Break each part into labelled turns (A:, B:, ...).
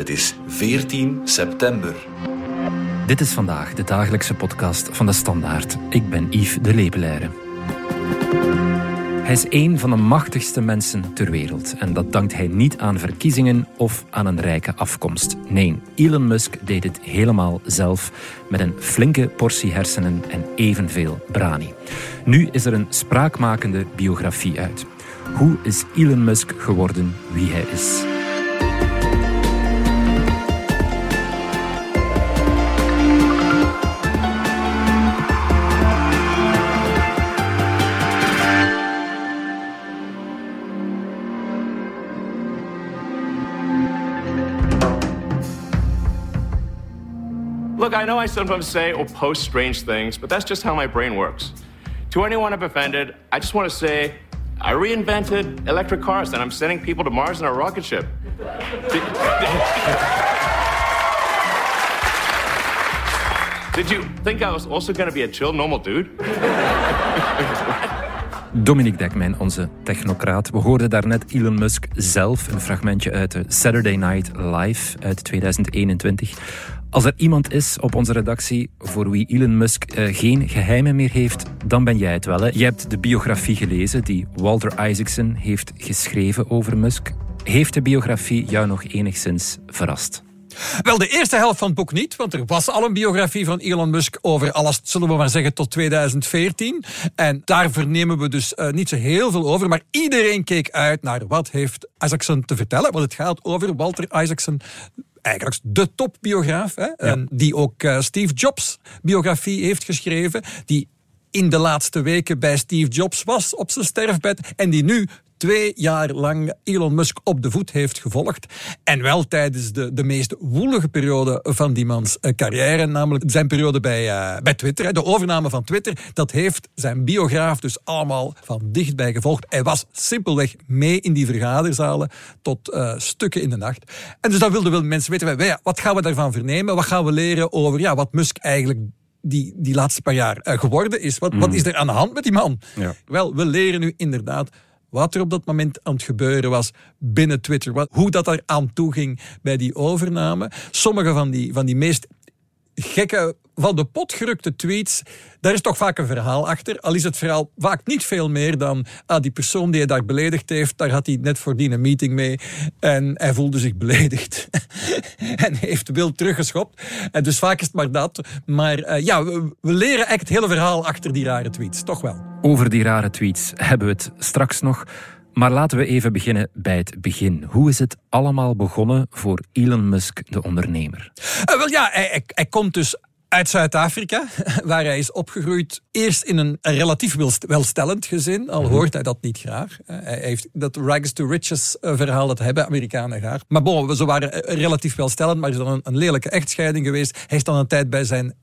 A: Het is 14 september.
B: Dit is vandaag de dagelijkse podcast van de Standaard. Ik ben Yves de Lepelaire. Hij is een van de machtigste mensen ter wereld. En dat dankt hij niet aan verkiezingen of aan een rijke afkomst. Nee, Elon Musk deed het helemaal zelf met een flinke portie hersenen en evenveel brani. Nu is er een spraakmakende biografie uit. Hoe is Elon Musk geworden wie hij is?
C: I know I sometimes say or post strange things, but that's just how my brain works. To anyone I've offended, I just want to say I reinvented electric cars and I'm sending people to Mars in a rocket ship. Did, you think I was also going to be a chill, normal dude?
B: Dominic Dekmijn, onze technocraat. We hoorden daarnet Elon Musk zelf, een fragmentje uit de Saturday Night Live uit 2021. Als er iemand is op onze redactie voor wie Elon Musk uh, geen geheimen meer heeft, dan ben jij het wel. Je hebt de biografie gelezen die Walter Isaacson heeft geschreven over Musk. Heeft de biografie jou nog enigszins verrast?
D: Wel, de eerste helft van het boek niet, want er was al een biografie van Elon Musk over alles, zullen we maar zeggen, tot 2014. En daar vernemen we dus uh, niet zo heel veel over, maar iedereen keek uit naar wat heeft Isaacson te vertellen, want het gaat over Walter Isaacson, eigenlijk de topbiograaf, hè, ja. die ook uh, Steve Jobs biografie heeft geschreven, die in de laatste weken bij Steve Jobs was op zijn sterfbed en die nu twee jaar lang Elon Musk op de voet heeft gevolgd. En wel tijdens de, de meest woelige periode van die mans uh, carrière, namelijk zijn periode bij, uh, bij Twitter. De overname van Twitter, dat heeft zijn biograaf dus allemaal van dichtbij gevolgd. Hij was simpelweg mee in die vergaderzalen tot uh, stukken in de nacht. En dus dan wilden wel mensen weten, wij, wat gaan we daarvan vernemen? Wat gaan we leren over ja, wat Musk eigenlijk die, die laatste paar jaar geworden is? Wat, mm. wat is er aan de hand met die man? Ja. Wel, we leren nu inderdaad wat er op dat moment aan het gebeuren was binnen Twitter. Wat, hoe dat er aan toe ging bij die overname. Sommige van die, van die meest gekke, van de pot gerukte tweets, daar is toch vaak een verhaal achter. Al is het verhaal vaak niet veel meer dan ah, die persoon die hij daar beledigd heeft, daar had hij net voordien een meeting mee en hij voelde zich beledigd en heeft wild teruggeschopt. En dus vaak is het maar dat. Maar uh, ja, we, we leren eigenlijk het hele verhaal achter die rare tweets, toch wel.
B: Over die rare tweets hebben we het straks nog. Maar laten we even beginnen bij het begin. Hoe is het allemaal begonnen voor Elon Musk, de ondernemer?
D: Uh, wel ja, hij, hij, hij komt dus uit Zuid-Afrika, waar hij is opgegroeid. Eerst in een relatief welstellend gezin, al hoort hij dat niet graag. Hij heeft dat rags to riches verhaal, dat hebben Amerikanen graag. Maar bon, ze waren relatief welstellend, maar er is dan een, een lelijke echtscheiding geweest. Hij is dan een tijd bij zijn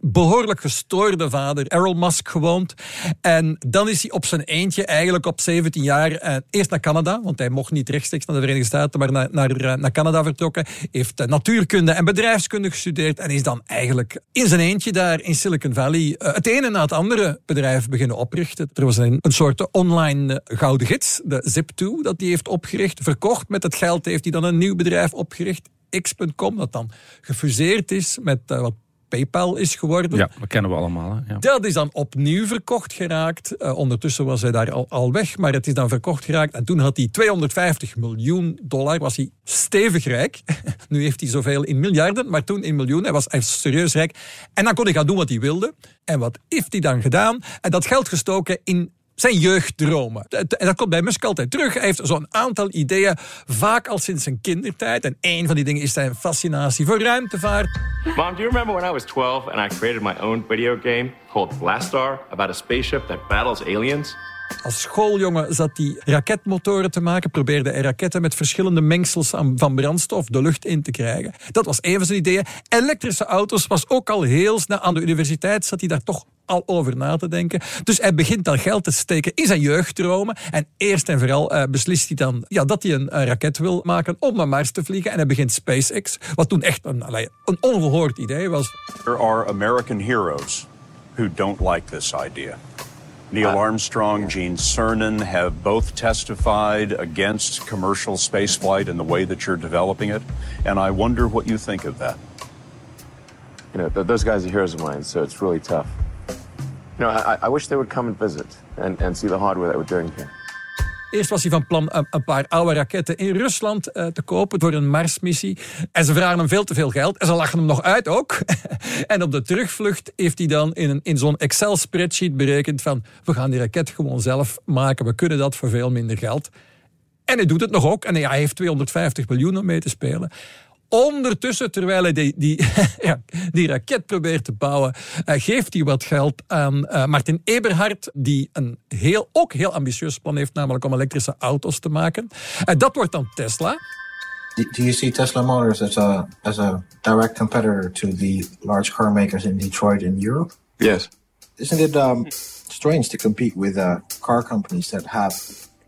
D: behoorlijk gestoorde vader, Errol Musk, gewoond. En dan is hij op zijn eentje, eigenlijk op 17 jaar, eh, eerst naar Canada, want hij mocht niet rechtstreeks naar de Verenigde Staten, maar naar, naar, eh, naar Canada vertrokken. Heeft uh, natuurkunde en bedrijfskunde gestudeerd en is dan eigenlijk in zijn eentje daar in Silicon Valley het ene na het andere bedrijf beginnen oprichten. Er was een, een soort online gouden gids, de Zip2, dat hij heeft opgericht. Verkocht met het geld heeft hij dan een nieuw bedrijf opgericht. X.com, dat dan gefuseerd is met wat PayPal is geworden.
B: Ja, dat kennen we allemaal. Hè? Ja.
D: Dat is dan opnieuw verkocht geraakt. Uh, ondertussen was hij daar al, al, weg, maar het is dan verkocht geraakt. En toen had hij 250 miljoen dollar, was hij stevig rijk. nu heeft hij zoveel in miljarden, maar toen in miljoenen. Hij was echt serieus rijk. En dan kon hij gaan doen wat hij wilde. En wat heeft hij dan gedaan? En dat geld gestoken in zijn jeugddromen. En dat komt bij Musk altijd terug. Hij heeft zo'n aantal ideeën, vaak al sinds zijn kindertijd. En een van die dingen is zijn fascinatie voor ruimtevaart.
C: Mom, do you remember when I was 12 and I created my own video game called Blastar about a spaceship that battles aliens?
D: Als schooljongen zat hij raketmotoren te maken, probeerde hij raketten met verschillende mengsels van brandstof de lucht in te krijgen. Dat was een van zijn ideeën. Elektrische auto's was ook al heel snel aan de universiteit, zat hij daar toch al over na te denken. Dus hij begint dan geld te steken in zijn jeugddromen. En eerst en vooral uh, beslist hij dan ja, dat hij een, een, raket wil maken om naar Mars te vliegen. En hij begint SpaceX, wat toen echt een, een ongehoord idee was.
E: There are American heroes who don't like this idea. Neil uh, Armstrong, Gene Cernan have both testified against commercial spaceflight and the way that you're developing it. And I wonder what you think of that.
C: You know, th- those guys are heroes of mine, so it's really tough. You know, I, I wish they would come and visit and, and see the hardware that we're doing here.
D: Eerst was hij van plan een, een paar oude raketten in Rusland uh, te kopen voor een Marsmissie. En ze vragen hem veel te veel geld. En ze lachen hem nog uit ook. en op de terugvlucht heeft hij dan in, een, in zo'n Excel-spreadsheet berekend van... we gaan die raket gewoon zelf maken. We kunnen dat voor veel minder geld. En hij doet het nog ook. En hij heeft 250 miljoen om mee te spelen. Ondertussen, terwijl hij die, die, ja, die raket probeert te bouwen, uh, geeft hij wat geld aan uh, Martin Eberhard, die een heel, ook heel ambitieus plan heeft, namelijk om elektrische auto's te maken. En dat wordt dan Tesla.
F: Do, do you see Tesla Motors as a, as a direct competitor to the large car makers in Detroit and Europe?
C: Yes.
F: Isn't it um, strange to compete with uh, car companies that have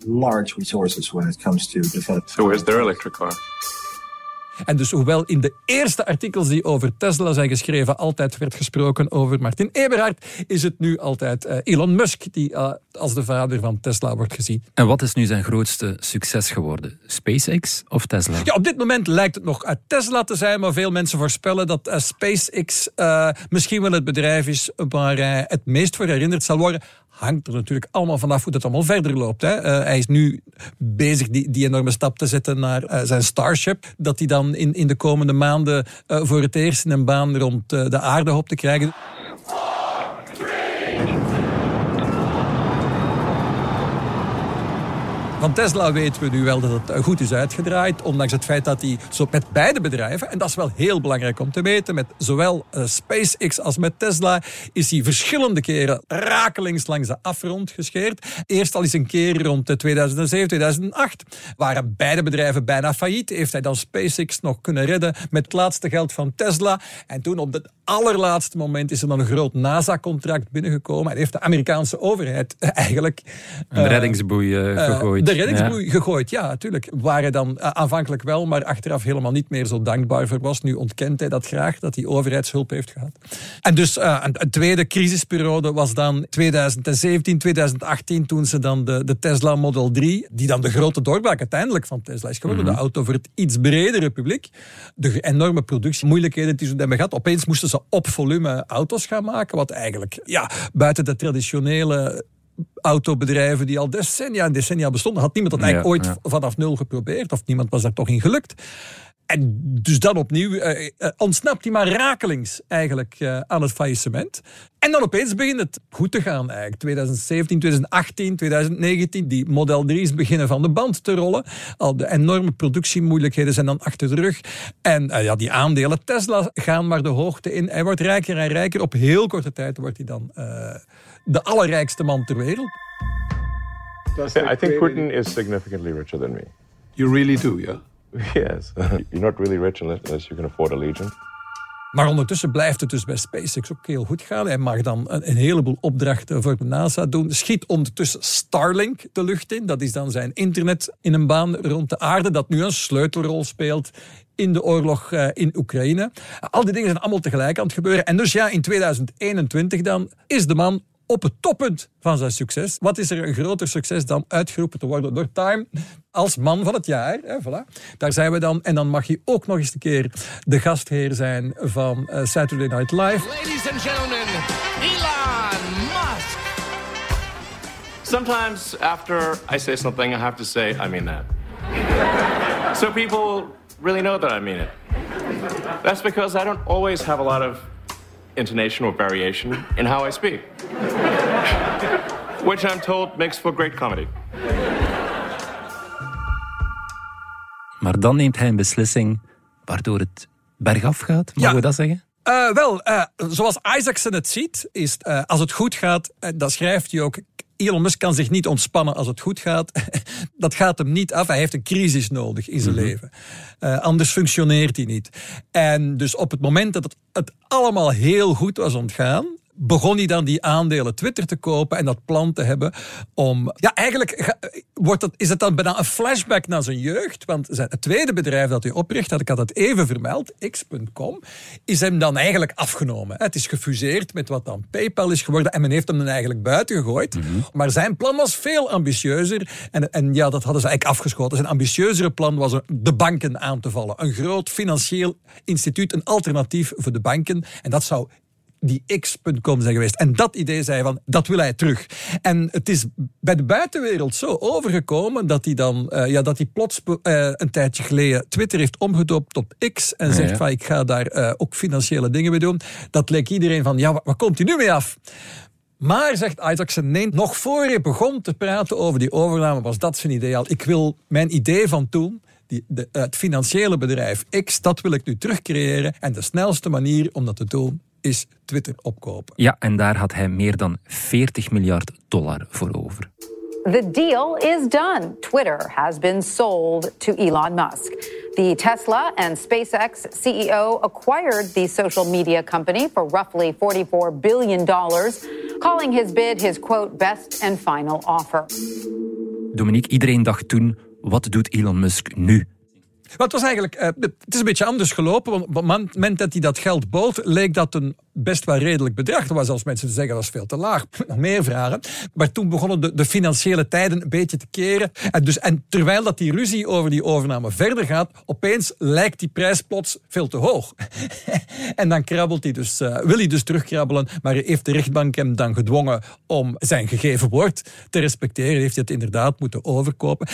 F: large resources when it comes to developing?
C: So where's their electric car?
D: En dus hoewel in de eerste artikels die over Tesla zijn geschreven altijd werd gesproken over Martin Eberhard, is het nu altijd uh, Elon Musk die uh, als de vader van Tesla wordt gezien.
B: En wat is nu zijn grootste succes geworden? SpaceX of Tesla?
D: Ja, op dit moment lijkt het nog uit Tesla te zijn, maar veel mensen voorspellen dat uh, SpaceX misschien wel het bedrijf is waar hij het meest voor herinnerd zal worden hangt er natuurlijk allemaal vanaf hoe dat allemaal verder loopt. Hè. Uh, hij is nu bezig die, die enorme stap te zetten naar uh, zijn Starship. Dat hij dan in, in de komende maanden uh, voor het eerst in een baan rond de aarde hoopt te krijgen. Van Tesla weten we nu wel dat het goed is uitgedraaid. Ondanks het feit dat hij zo met beide bedrijven, en dat is wel heel belangrijk om te weten, met zowel uh, SpaceX als met Tesla, is hij verschillende keren rakelings langs de afgrond gescheerd. Eerst al eens een keer rond 2007, 2008 waren beide bedrijven bijna failliet. Heeft hij dan SpaceX nog kunnen redden met het laatste geld van Tesla. En toen op het allerlaatste moment is er dan een groot NASA-contract binnengekomen. En heeft de Amerikaanse overheid eigenlijk...
B: Een uh, reddingsboei uh, gegooid
D: de reddingsboei ja. gegooid, ja, natuurlijk. Waar hij dan uh, aanvankelijk wel, maar achteraf helemaal niet meer zo dankbaar voor was. Nu ontkent hij dat graag, dat hij overheidshulp heeft gehad. En dus uh, een, een, tweede crisisperiode was dan 2017, 2018, toen ze dan de, de Tesla Model 3, die dan de grote doorbraak uiteindelijk van Tesla is geworden, mm -hmm. de auto voor het iets bredere publiek, de enorme productiemoeilijkheden die ze hebben gehad. Opeens moesten ze op volume auto's gaan maken, wat eigenlijk ja, buiten de traditionele autobedrijven die al decennia en decennia bestonden. Had niemand dat eigenlijk ja, ooit ja. vanaf nul geprobeerd of niemand was daar toch in gelukt. En dus dan opnieuw uh, uh, ontsnapt hij maar rakelings eigenlijk uh, aan het faillissement. En dan opeens begint het goed te gaan eigenlijk. 2017, 2018, 2019, die Model 3's beginnen van de band te rollen. Al de enorme productiemoeilijkheden zijn dan achter de rug. En ja, die aandelen Tesla gaan maar de hoogte in. Hij wordt rijker en rijker. Op heel korte tijd wordt hij dan de allerrijkste man ter wereld.
C: I think Putin is significantly richer than me.
G: You really do, yeah?
C: Yes. You're not really rich unless you can afford a Legion.
D: Maar ondertussen blijft het dus bij SpaceX ook heel goed gaan. Hij mag dan een, een, heleboel opdrachten voor de NASA doen. Schiet ondertussen Starlink de lucht in. Dat is dan zijn internet in een baan rond de aarde, dat nu een sleutelrol speelt in de oorlog uh, in Oekraïne. Al die dingen zijn allemaal tegelijk aan het gebeuren. En dus ja, in 2021 dan is de man op het toppunt van zijn succes. Wat is er een groter succes dan uitgeroepen te worden door Time als man van het jaar? Hè, voilà. Daar zijn we dan. En dan mag hij ook nog eens een keer de gastheer zijn van uh, Saturday Night Live.
H: Ladies and gentlemen, Elon Musk.
C: Sometimes after I say something, I have to say, I mean that. so people really know that I mean it. That's because I don't always have a lot of intonation or variation in how I speak. Which I'm told makes for great comedy.
B: Maar dan neemt hij een beslissing waardoor het bergaf gaat, mogen
D: Ja.
B: we dat zeggen?
D: Uh, wel, uh, zoals Isaacson het ziet, is uh, als het goed gaat, dat schrijft hij ook. Elon Musk kan zich niet ontspannen als het goed gaat. dat gaat hem niet af. Hij heeft een crisis nodig in zijn leven. anders functioneert hij niet. En dus op het moment dat het, het allemaal heel goed was ontgaan, begon hij dan die aandelen Twitter te kopen en dat plan te hebben om... Ja, eigenlijk wordt dat, is het dan bijna een flashback naar zijn jeugd, want zijn, het tweede bedrijf dat hij opricht, dat ik had het even vermeld, x.com, is hem dan eigenlijk afgenomen. Het is gefuseerd met wat dan PayPal is geworden en men heeft hem dan eigenlijk buiten gegooid.
B: Mhm.
D: Maar zijn plan was veel ambitieuzer en, en ja, dat hadden ze eigenlijk afgeschoten. Zijn ambitieuzere plan was de banken aan te vallen. Een groot financieel instituut, een alternatief voor de banken. En dat zou die x.com zijn geweest. En dat idee zei van, dat wil hij terug. En het is bij de buitenwereld zo overgekomen dat hij dan, eh, ja, dat hij plots eh, een tijdje geleden Twitter heeft omgedoopt tot X en zegt
B: ja.
D: van, ik ga daar eh, ook financiële dingen mee doen. Dat leek iedereen van, ja, waar, komt hij nu mee af? Maar, zegt Isaacson, nee, nog voor hij begon te praten over die overname, was dat zijn idee al. Ik wil mijn idee van toen, die, de, het financiële bedrijf X, dat wil ik nu terugcreëren. En de snelste manier om dat te doen is Twitter opkopen.
B: Ja, en daar had hij meer dan 40 miljard dollar voor over.
G: The deal is done. Twitter has been sold to Elon Musk. The Tesla and SpaceX CEO acquired the social media company for roughly $44 billion, calling his bid his quote best and final offer.
B: Dominique, iedereen dacht toen, wat doet Elon Musk nu?
D: Wat was eigenlijk, uh, het is een beetje anders gelopen. Want op het moment dat hij dat geld bood, leek dat een best wel redelijk bedrag. Er was zelfs mensen die zeggen dat is veel te laag. Nog meer vragen. Maar toen begonnen de, de, financiële tijden een beetje te keren. En, dus, en terwijl dat die ruzie over die overname verder gaat, opeens lijkt die prijs plots veel te hoog. en dan krabbelt hij dus, uh, wil hij dus terugkrabbelen, maar heeft de rechtbank hem dan gedwongen om zijn gegeven woord te respecteren. Heeft hij het inderdaad moeten overkopen.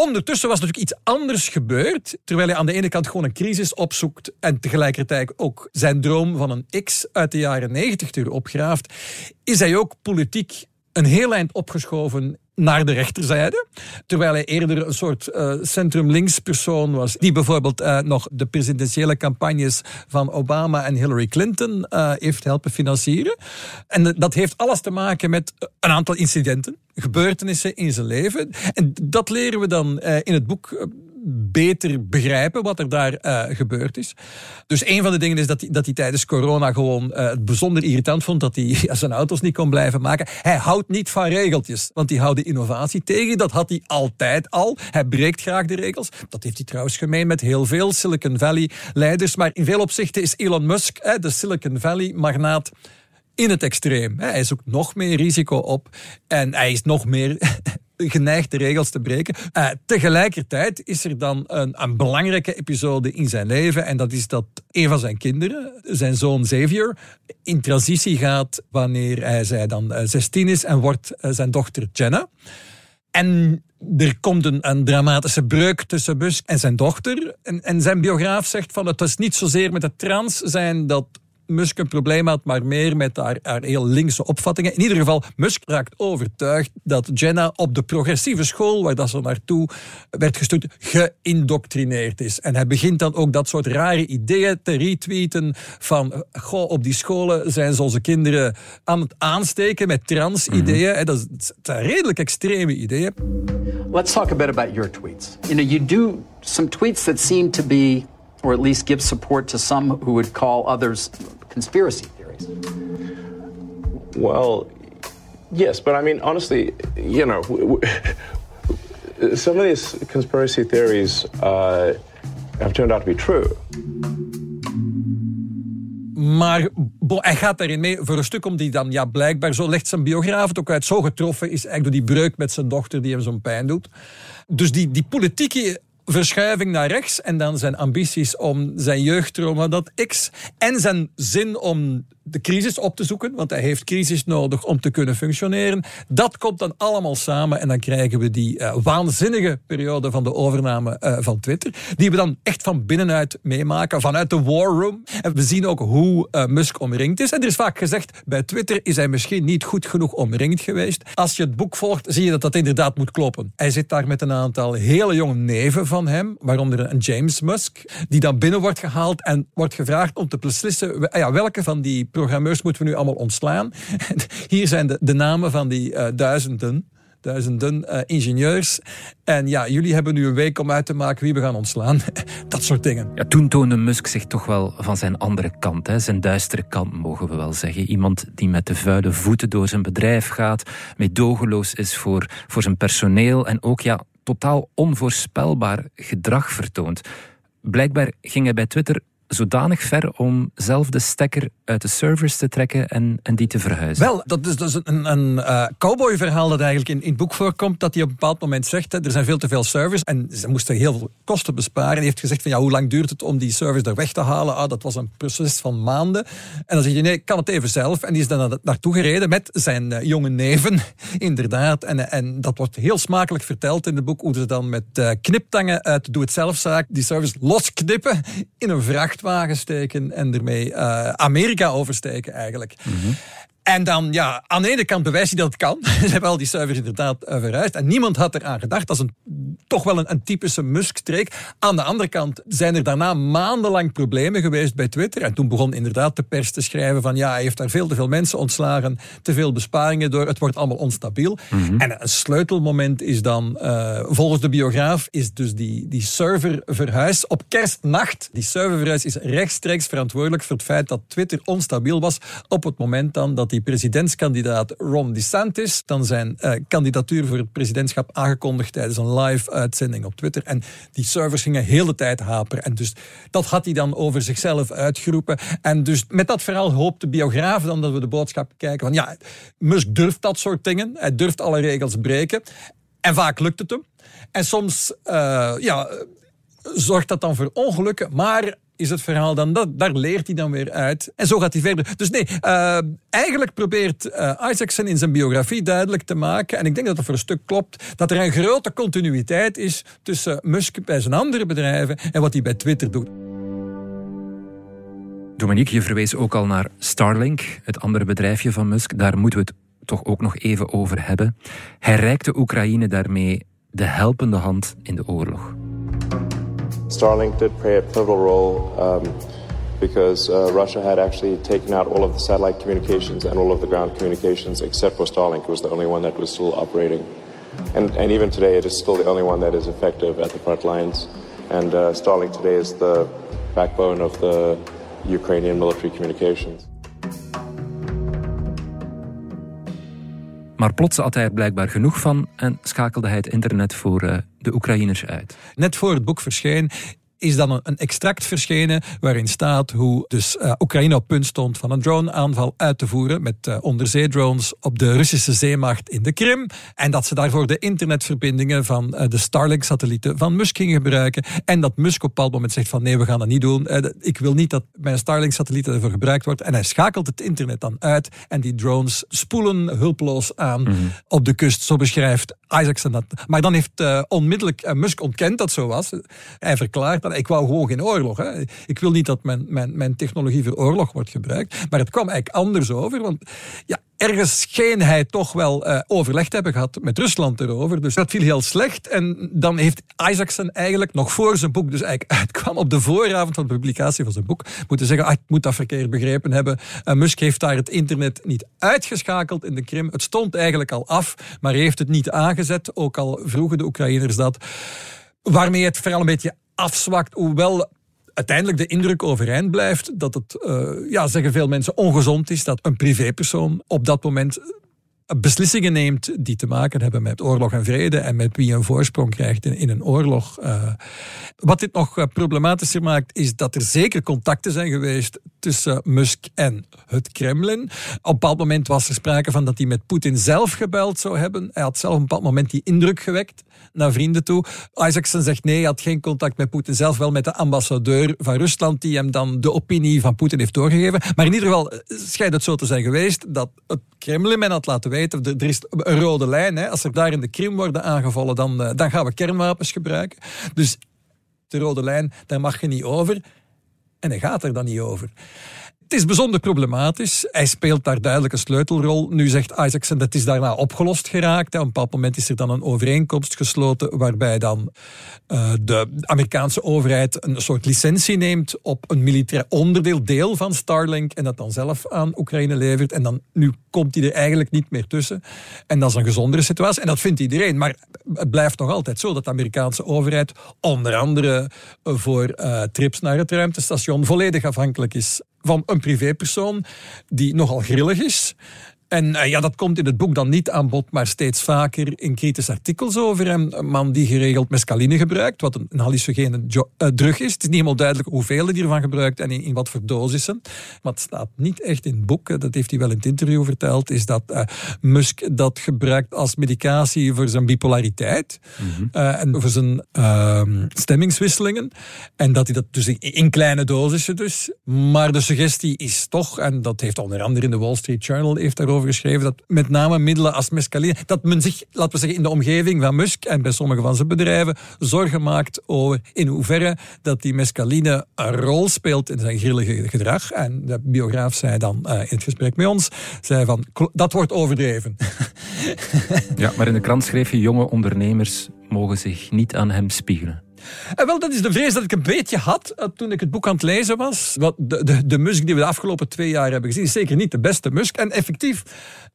D: Ondertussen was natuurlijk iets anders gebeurd. Terwijl hij aan de ene kant gewoon een crisis opzoekt en tegelijkertijd ook zijn droom van een X uit de jaren 90 terug opgraaft, is hij ook politiek een heel eind opgeschoven naar de rechterzijde. Terwijl hij eerder een soort uh, centrum-links persoon was. Die bijvoorbeeld uh, nog de presidentiële campagnes van Obama en Hillary Clinton uh, heeft helpen financieren. En dat heeft alles te maken met een aantal incidenten. Gebeurtenissen in zijn leven. En dat leren we dan in het boek beter begrijpen wat er daar uh, gebeurd is. Dus een van de dingen is dat hij, dat hij tijdens corona gewoon uh, het bijzonder irritant vond dat hij zijn auto's niet kon blijven maken. Hij houdt niet van regeltjes, want die houden innovatie tegen. Dat had hij altijd al. Hij breekt graag de regels. Dat heeft hij trouwens gemeen met heel veel Silicon Valley leiders. Maar in veel opzichten is Elon Musk, de Silicon Valley magnaat, in het extreem. Hij zoekt nog meer risico op en hij is nog meer geneigd de regels te breken. Uh, tegelijkertijd is er dan een, een, belangrijke episode in zijn leven en dat is dat een van zijn kinderen, zijn zoon Xavier, in transitie gaat wanneer hij zij dan uh, 16 is en wordt uh, zijn dochter Jenna. En er komt een, een, dramatische breuk tussen Musk en zijn dochter. En, en zijn biograaf zegt van het is niet zozeer met het trans zijn dat Musk een probleem had, maar meer met haar, haar heel linkse opvattingen. In ieder geval, Musk raakt overtuigd dat Jenna op de progressieve school, waar dat ze naartoe werd gestuurd, geïndoctrineerd is. En hij begint dan ook dat soort rare ideeën te retweeten van, goh, op die scholen zijn ze onze kinderen aan het aansteken met trans-ideeën. Mm-hmm. Dat zijn redelijk extreme ideeën.
I: Let's talk a bit about your tweets. You know, you do some tweets that seem to be or at least give support to some who would call others conspiracy theories.
C: Well, yes, but I mean, honestly, you know, some of these conspiracy theories uh, have turned out to be true.
D: Maar bon, hij gaat daarin mee voor een stuk omdat hij dan, ja, blijkbaar, zo legt zijn biograaf het ook uit, zo getroffen is eigenlijk door die breuk met zijn dochter die hem zo'n pijn doet. Dus die, die politieke verschuiving naar rechts en dan zijn ambities om zijn jeugdtrauma, dat X, en zijn zin om de crisis op te zoeken, want hij heeft crisis nodig om te kunnen functioneren. Dat komt dan allemaal samen en dan krijgen we die uh, waanzinnige periode van de overname uh, van Twitter, die we dan echt van binnenuit meemaken, vanuit de war room. En we zien ook hoe uh, Musk omringd is. En er is vaak gezegd, bij Twitter is hij misschien niet goed genoeg omringd geweest. Als je het boek volgt, zie je dat dat inderdaad moet kloppen. Hij zit daar met een aantal hele jonge neven van hem, waaronder een James Musk, die dan binnen wordt gehaald en wordt gevraagd om te beslissen ja, welke van die programmeurs moeten we nu allemaal ontslaan. Hier zijn de, de namen van die uh, duizenden duizenden eh, ingenieurs. En ja, jullie hebben nu een week om uit te maken wie we gaan ontslaan. Dat soort dingen.
B: Ja, toen toonde Musk zich toch wel van zijn andere kant, hè? zijn duistere kant mogen we wel zeggen. Iemand die met de vuile voeten door zijn bedrijf gaat, meedogenloos is voor, voor zijn personeel en ook ja, totaal onvoorspelbaar gedrag vertoont. Blijkbaar ging hij bij Twitter zodanig ver om zelf de stekker uit de servers te trekken en, en die te verhuizen.
D: Wel, dat is dus een, een uh, cowboy-verhaal dat eigenlijk in, in het boek voorkomt, dat hij op een bepaald moment zegt, hè, er zijn veel te veel servers en ze moesten heel veel kosten besparen. En hij heeft gezegd van, ja, hoe lang duurt het om die servers er weg te halen? Ah, dat was een proces van maanden. En dan zeg je, nee, ik kan het even zelf. En die is dan naartoe gereden met zijn uh, jonge neven, inderdaad. En, en dat wordt heel smakelijk verteld in het boek, hoe ze dan met uh, kniptangen uit doe-het-zelfzaak die servers losknippen in een vrachtwagen steken en ermee Amerika oversteken eigenlijk. En dan, ja, aan de ene kant bewijst hij dat het kan. Ze hebben al die servers inderdaad uh, verhuisd. En niemand had eraan gedacht. Dat is een, toch wel een, een typische Musk-streek. Aan de andere kant zijn er daarna maandenlang problemen geweest bij Twitter. En toen begon inderdaad de pers te schrijven van... ja, hij heeft daar veel te veel mensen ontslagen. Te veel besparingen door. Het wordt allemaal onstabiel. En een sleutelmoment is dan... Uh, volgens de biograaf is dus die, die server verhuis op kerstnacht. Die serververhuis is rechtstreeks verantwoordelijk voor het feit dat Twitter onstabiel was... op het moment dan dat die die presidentskandidaat Ron DeSantis dan zijn uh, kandidatuur voor het presidentschap aangekondigd tijdens een live uitzending op Twitter. En die servers gingen heel de tijd haperen. En dus dat had hij dan over zichzelf uitgeroepen. En dus met dat verhaal hoopt de biograaf dan dat we de boodschap kijken van ja, Musk durft dat soort dingen. Hij durft alle regels breken. En vaak lukt het hem. En soms uh, ja, zorgt dat dan voor ongelukken. Maar is het verhaal dan dat. Daar leert hij dan weer uit. En zo gaat hij verder. Dus nee, uh, eigenlijk probeert uh, Isaacson in zijn biografie duidelijk te maken, en ik denk dat dat voor een stuk klopt, dat er een grote continuïteit is tussen Musk bij zijn andere bedrijven en wat hij bij Twitter doet.
B: Dominique, je verwees ook al naar Starlink, het andere bedrijfje van Musk. Daar moeten we het toch ook nog even over hebben. Hij reikte Oekraïne daarmee de helpende hand in de oorlog.
J: Starlink did play a pivotal role um, because uh, Russia had actually taken out all of the satellite communications and all of the ground communications except for Starlink. It was the only one that was still operating. And, and even today, it is still the only one that is effective at the front lines. And uh, Starlink today is the backbone of the Ukrainian military communications.
B: Maar plots had hij er blijkbaar genoeg van en schakelde hij het internet voor uh, de Oekraïners uit.
D: Net voor het boek verscheen is dan een, extract verschenen waarin staat hoe dus uh, Oekraïne op punt stond van een droneaanval uit te voeren met uh, onderzeedrones op de Russische zeemacht in de Krim. En dat ze daarvoor de internetverbindingen van uh, de Starlink-satellieten van Musk gingen gebruiken. En dat Musk op een bepaald moment zegt van nee, we gaan dat niet doen. ik wil niet dat mijn Starlink-satellieten ervoor gebruikt wordt. En hij schakelt het internet dan uit en die drones spoelen hulpeloos aan mm -hmm. op de kust. Zo beschrijft Isaacson dat. Maar dan heeft onmiddellijk Musk ontkend dat zo was. Hij verklaart ik wou gewoon geen oorlog. Hè. Ik wil niet dat mijn, mijn, mijn technologie voor oorlog wordt gebruikt. Maar het kwam eigenlijk anders over. Want ja, ergens scheen hij toch wel uh, overleg te hebben gehad met Rusland erover. Dus dat viel heel slecht. En dan heeft Isaacson eigenlijk nog voor zijn boek, dus eigenlijk uitkwam op de vooravond van de publicatie van zijn boek, moeten zeggen, ah, ik moet dat verkeerd begrepen hebben. Uh, Musk heeft daar het internet niet uitgeschakeld in de Krim. Het stond eigenlijk al af, maar heeft het niet aangezet. Ook al vroegen de Oekraïners dat. Waarmee het vooral een beetje afzwakt, hoewel uiteindelijk de indruk overeind blijft dat het, uh, ja, zeggen veel mensen, ongezond is dat een privépersoon op dat moment beslissingen neemt die te maken hebben met oorlog en vrede en met wie een voorsprong krijgt in, een oorlog. Uh, wat dit nog eh, problematischer maakt, is dat er zeker contacten zijn geweest tussen Musk en het Kremlin. Op een bepaald moment was er sprake van dat hij met Poetin zelf gebeld zou hebben. Hij had zelf op een bepaald moment die indruk gewekt naar vrienden toe. Isaacson zegt nee, hij had geen contact met Poetin zelf, wel met de ambassadeur van Rusland, die hem dan de opinie van Poetin heeft doorgegeven. Maar in ieder geval eh, schijnt het zo te zijn geweest dat het Kremlin men had laten weten, er is een rode lijn. Hè. Als er daar in de Krim worden aangevallen, dan, eh, dan gaan we kernwapens gebruiken. Dus de rode lijn, daar mag je niet over. En hij gaat er dan niet over. Het is bijzonder problematisch. Hij speelt daar duidelijk een sleutelrol. Nu zegt Isaacson dat is daarna opgelost geraakt. Op een bepaald moment is er dan een overeenkomst gesloten waarbij dan uh, de Amerikaanse overheid een soort licentie neemt op een militair onderdeel, deel van Starlink en dat dan zelf aan Oekraïne levert. En dan nu komt hij er eigenlijk niet meer tussen. En dat is een gezondere situatie. En dat vindt iedereen. Maar het blijft nog altijd zo dat de Amerikaanse overheid onder andere voor uh, trips naar het ruimtestation volledig afhankelijk is van een privépersoon die nogal grillig is. En uh, ja, dat komt in het boek dan niet aan bod, maar steeds vaker in kritische artikels over hem. Een man die geregeld mescaline gebruikt, wat een hallucinogene uh, drug is. Het is niet helemaal duidelijk hoeveel hij ervan gebruikt en in, in, wat voor dosissen. Maar het staat niet echt in het boek, dat heeft hij wel in het interview verteld, is dat uh, Musk dat gebruikt als medicatie voor zijn bipolariteit mm -hmm. en voor zijn ehm, stemmingswisselingen. En dat hij dat dus in, in kleine dosissen dus. Maar de suggestie is toch, en dat heeft onder andere in de Wall Street Journal heeft daarover geschreven, dat met name middelen als mescaline, dat men zich, laten we zeggen, in de omgeving van Musk en bij sommige van zijn bedrijven zorgen maakt over in hoeverre dat die mescaline een rol speelt in zijn grillige gedrag. En de biograaf zei dan uh, in het gesprek met ons, zei van, dat wordt overdreven.
B: ja, maar in de krant schreef je, jonge ondernemers mogen zich niet aan hem spiegelen.
D: En wel, dat is de vrees dat ik een beetje had uh, toen ik het boek aan het lezen was. De, de, de Musk die we de afgelopen twee jaar hebben gezien, is zeker niet de beste Musk. En effectief,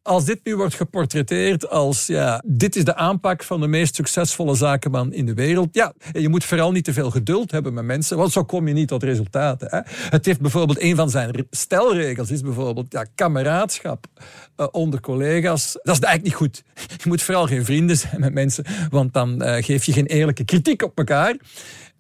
D: als dit nu wordt geportretteerd als, ja, dit is de aanpak van de meest succesvolle zakenman in de wereld. Ja, je moet vooral niet te veel geduld hebben met mensen, want zo kom je niet tot resultaten. Hè. Het heeft bijvoorbeeld, een van zijn stelregels is bijvoorbeeld, ja, kameraadschap uh, onder collega's. Dat is eigenlijk niet goed. Je moet vooral geen vrienden zijn met mensen, want dan geef je geen eerlijke kritiek op elkaar.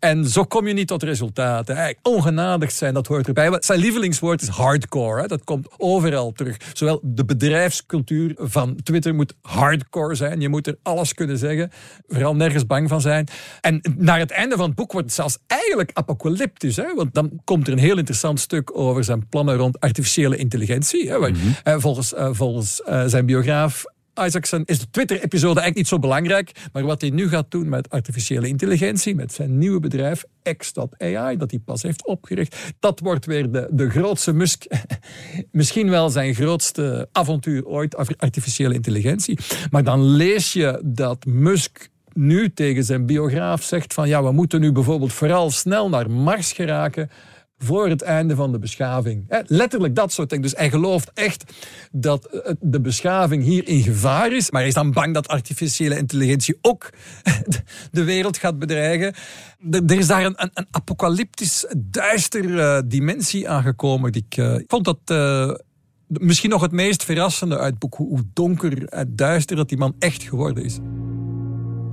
D: En zo kom je niet tot resultaten. Eigenlijk ongenadigd zijn, dat hoort erbij. Zijn lievelingswoord is hardcore. Hè. Dat komt overal terug. Zowel de bedrijfscultuur van Twitter moet hardcore zijn. Je moet er alles kunnen zeggen. Vooral nergens bang van zijn. En naar het einde van het boek wordt het zelfs eigenlijk apocalyptisch. Hè. Want dan komt er een heel interessant stuk over zijn plannen rond artificiële intelligentie. Hè. Mm -hmm. Volgens, uh, volgens uh, zijn biograaf Isaacson is de Twitter-episode eigenlijk niet zo belangrijk. Maar wat hij nu gaat doen met artificiële intelligentie, met zijn nieuwe bedrijf X.AI, dat hij pas heeft opgericht, dat wordt weer de, de grootste Musk. Misschien wel zijn grootste avontuur ooit, artificiële intelligentie. Maar dan lees je dat Musk nu tegen zijn biograaf zegt van ja, we moeten nu bijvoorbeeld vooral snel naar Mars geraken voor het einde van de beschaving. Letterlijk dat soort dingen. Dus hij gelooft echt dat eh, de beschaving hier in gevaar is, maar hij is dan bang dat artificiële intelligentie ook de wereld gaat bedreigen. Er is daar een, een, apocalyptisch, duister uh, dimensie aangekomen. Ik vond dat misschien nog het meest verrassende uit boek, hoe, hoe donker en duister dat die man echt geworden is.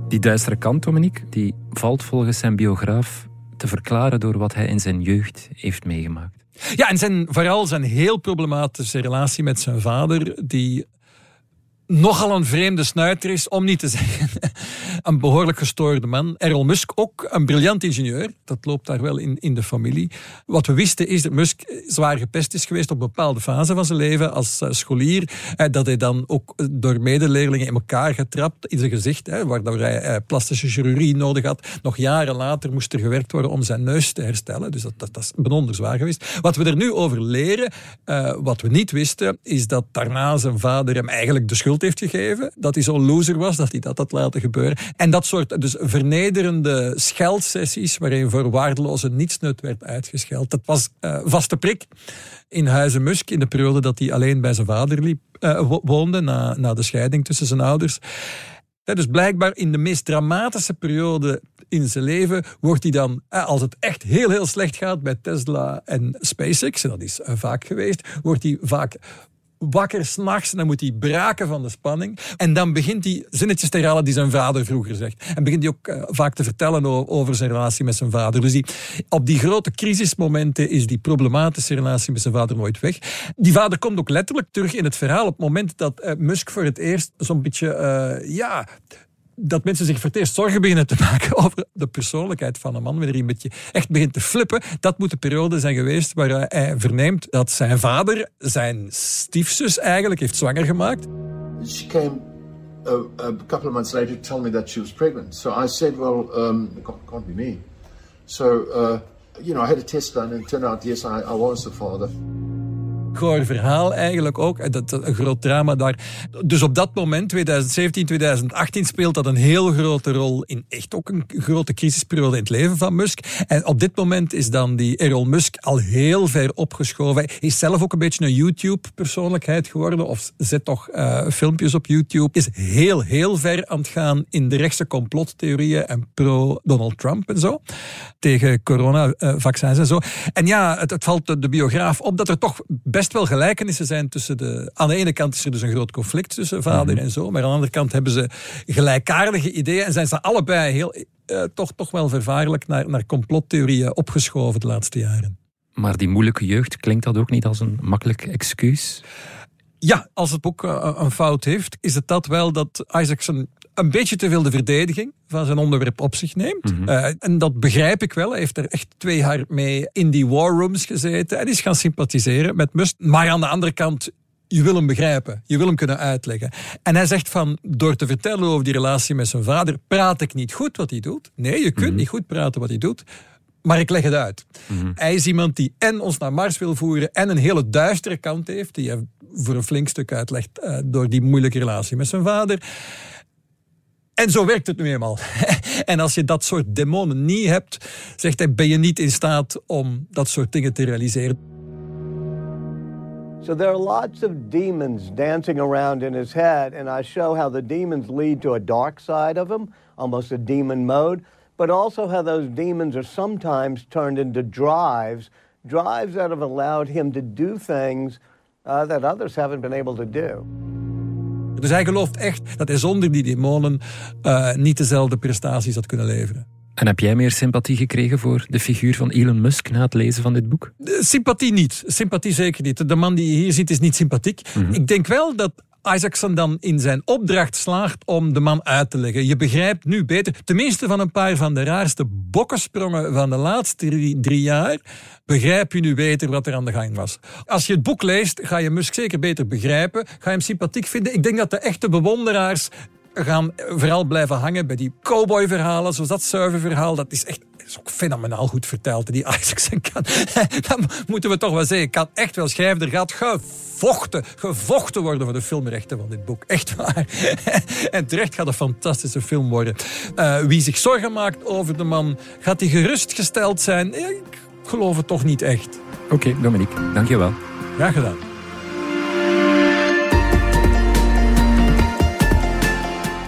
B: Die duistere kant, Dominique, die valt volgens zijn biograaf te verklaren door wat hij in zijn jeugd heeft meegemaakt.
D: Ja, en zijn, vooral zijn heel problematische relatie met zijn vader, die nogal een vreemde snuiter is, om niet te zeggen een behoorlijk gestoorde man. Errol Musk ook een briljant ingenieur. Dat loopt daar wel in, in de familie. Wat we wisten is dat Musk zwaar gepest is geweest op bepaalde fase van zijn leven als uh, scholier. Eh, dat hij dan ook door medeleerlingen in elkaar getrapt in zijn gezicht, waardoor hij plastische chirurgie nodig had. Nog jaren later moest er gewerkt worden om zijn neus te herstellen. Dus dat, dat, dat is benonder zwaar geweest. Wat we er nu over leren, wat we niet wisten, is dat daarna zijn vader hem eigenlijk de schuld heeft gegeven. Dat hij zo'n loser was, dat hij dat had laten gebeuren. En dat soort dus vernederende scheldsessies waarin voor waardeloze nietsnut werd uitgescheld. Dat was uh, vaste prik in Huizen Musk in de periode dat hij alleen bij zijn vader liep, uh, woonde na, na de scheiding tussen zijn ouders. dus blijkbaar in de meest dramatische periode in zijn leven wordt hij dan, als het echt heel heel slecht gaat bij Tesla en SpaceX, en dat is vaak geweest, wordt hij vaak wakker s'nachts dan moet hij braken van de spanning. En dan begint hij zinnetjes te herhalen die zijn vader vroeger zegt. En begint hij ook uh, vaak te vertellen over zijn relatie met zijn vader. Dus die, op die grote crisismomenten is die problematische relatie met zijn vader nooit weg. Die vader komt ook letterlijk terug in het verhaal op het moment dat uh, Musk voor het eerst zo'n beetje, uh, ja dat mensen zich voor het eerst zorgen beginnen te maken over de persoonlijkheid van een man, wanneer hij een beetje echt begint te flippen. Dat moet de periode zijn geweest waar hij verneemt dat zijn vader zijn stiefzus eigenlijk heeft zwanger gemaakt.
K: She came a, a couple of months later to tell me that she was pregnant. So I said, well, um, it can't, be me. So, uh, you know, I had a test done and it turned out, yes, I, I was the father.
D: Goor verhaal eigenlijk ook. En dat, een groot drama daar. Dus op dat moment, 2017, 2018, speelt dat een heel grote rol in echt ook een grote crisisperiode in het leven van Musk. En op dit moment is dan die Elon Musk al heel ver opgeschoven. Hij is zelf ook een beetje een YouTube-persoonlijkheid geworden, of zet toch uh, filmpjes op YouTube. Is heel, heel ver aan het gaan in de rechtse complottheorieën en pro-Donald Trump en zo. Tegen coronavaccins en zo. En ja, het, het valt de biograaf op dat er toch best wel gelijkenissen zijn tussen de... Aan de ene kant is er dus een groot conflict tussen vader mhm. en zoon, maar aan de andere kant hebben ze gelijkaardige ideeën en zijn ze allebei heel, uh, toch, toch wel vervaarlijk naar, naar complottheorieën opgeschoven de laatste jaren.
B: Maar die moeilijke jeugd, klinkt dat ook niet als een makkelijk excuus?
D: Ja, als het boek uh, een fout heeft, is het dat wel dat Isaacson een beetje te veel de verdediging van zijn onderwerp op zich neemt. Mm -hmm. uh, en dat begrijp ik wel. Hij heeft er echt twee jaar mee in die war rooms gezeten en is gaan sympathiseren met Musk. Maar aan de andere kant, je wil hem begrijpen. Je wil hem kunnen uitleggen. En hij zegt van, door te vertellen over die relatie met zijn vader, praat ik niet goed wat hij doet. Nee, je kunt mm -hmm. niet goed praten wat hij doet. Maar ik leg het uit. Mm -hmm. Hij is iemand die en ons naar Mars wil voeren en een hele duistere kant heeft, die hij voor een flink stuk uitlegt uh, door die moeilijke relatie met zijn vader. En zo werkt het nu eenmaal. en als je dat soort demonen niet hebt, zegt hij, ben je niet in staat om dat soort dingen te realiseren.
L: So there are lots of demons dancing around in his head, and I show how the demons lead to a dark side of him, almost a demon mode, but also how those demons are sometimes turned into drives, drives that have allowed him to do things uh, that others haven't been able to do.
D: Dus hij gelooft echt dat hij zonder die demonen uh, niet dezelfde prestaties had kunnen leveren.
B: En heb jij meer sympathie gekregen voor de figuur van Elon Musk na het lezen van dit boek?
D: Sympathie niet. Sympathie zeker niet. De man die je hier ziet is niet sympathiek. Mm -hmm. Ik denk wel dat Isaacson dan in zijn opdracht slaagt om de man uit te leggen. Je begrijpt nu beter, tenminste van een paar van de raarste bokkensprongen van de laatste drie, drie, jaar, begrijp je nu beter wat er aan de gang was. Als je het boek leest, ga je Musk zeker beter begrijpen, ga je hem sympathiek vinden. Ik denk dat de echte bewonderaars gaan vooral blijven hangen bij die cowboy-verhalen, zoals dat serververhaal. Dat is echt is ook fenomenaal goed verteld. Die Isaacson kan, dat moeten we toch wel zeggen, kan echt wel schrijven. Er gaat gevochten, gevochten worden voor de filmrechten van dit boek. Echt waar. En terecht gaat een fantastische film worden. Uh, wie zich zorgen maakt over de man, gaat hij gerustgesteld zijn? Ik geloof het toch niet echt.
B: Oké, okay, Dominique, dankjewel.
D: Graag gedaan.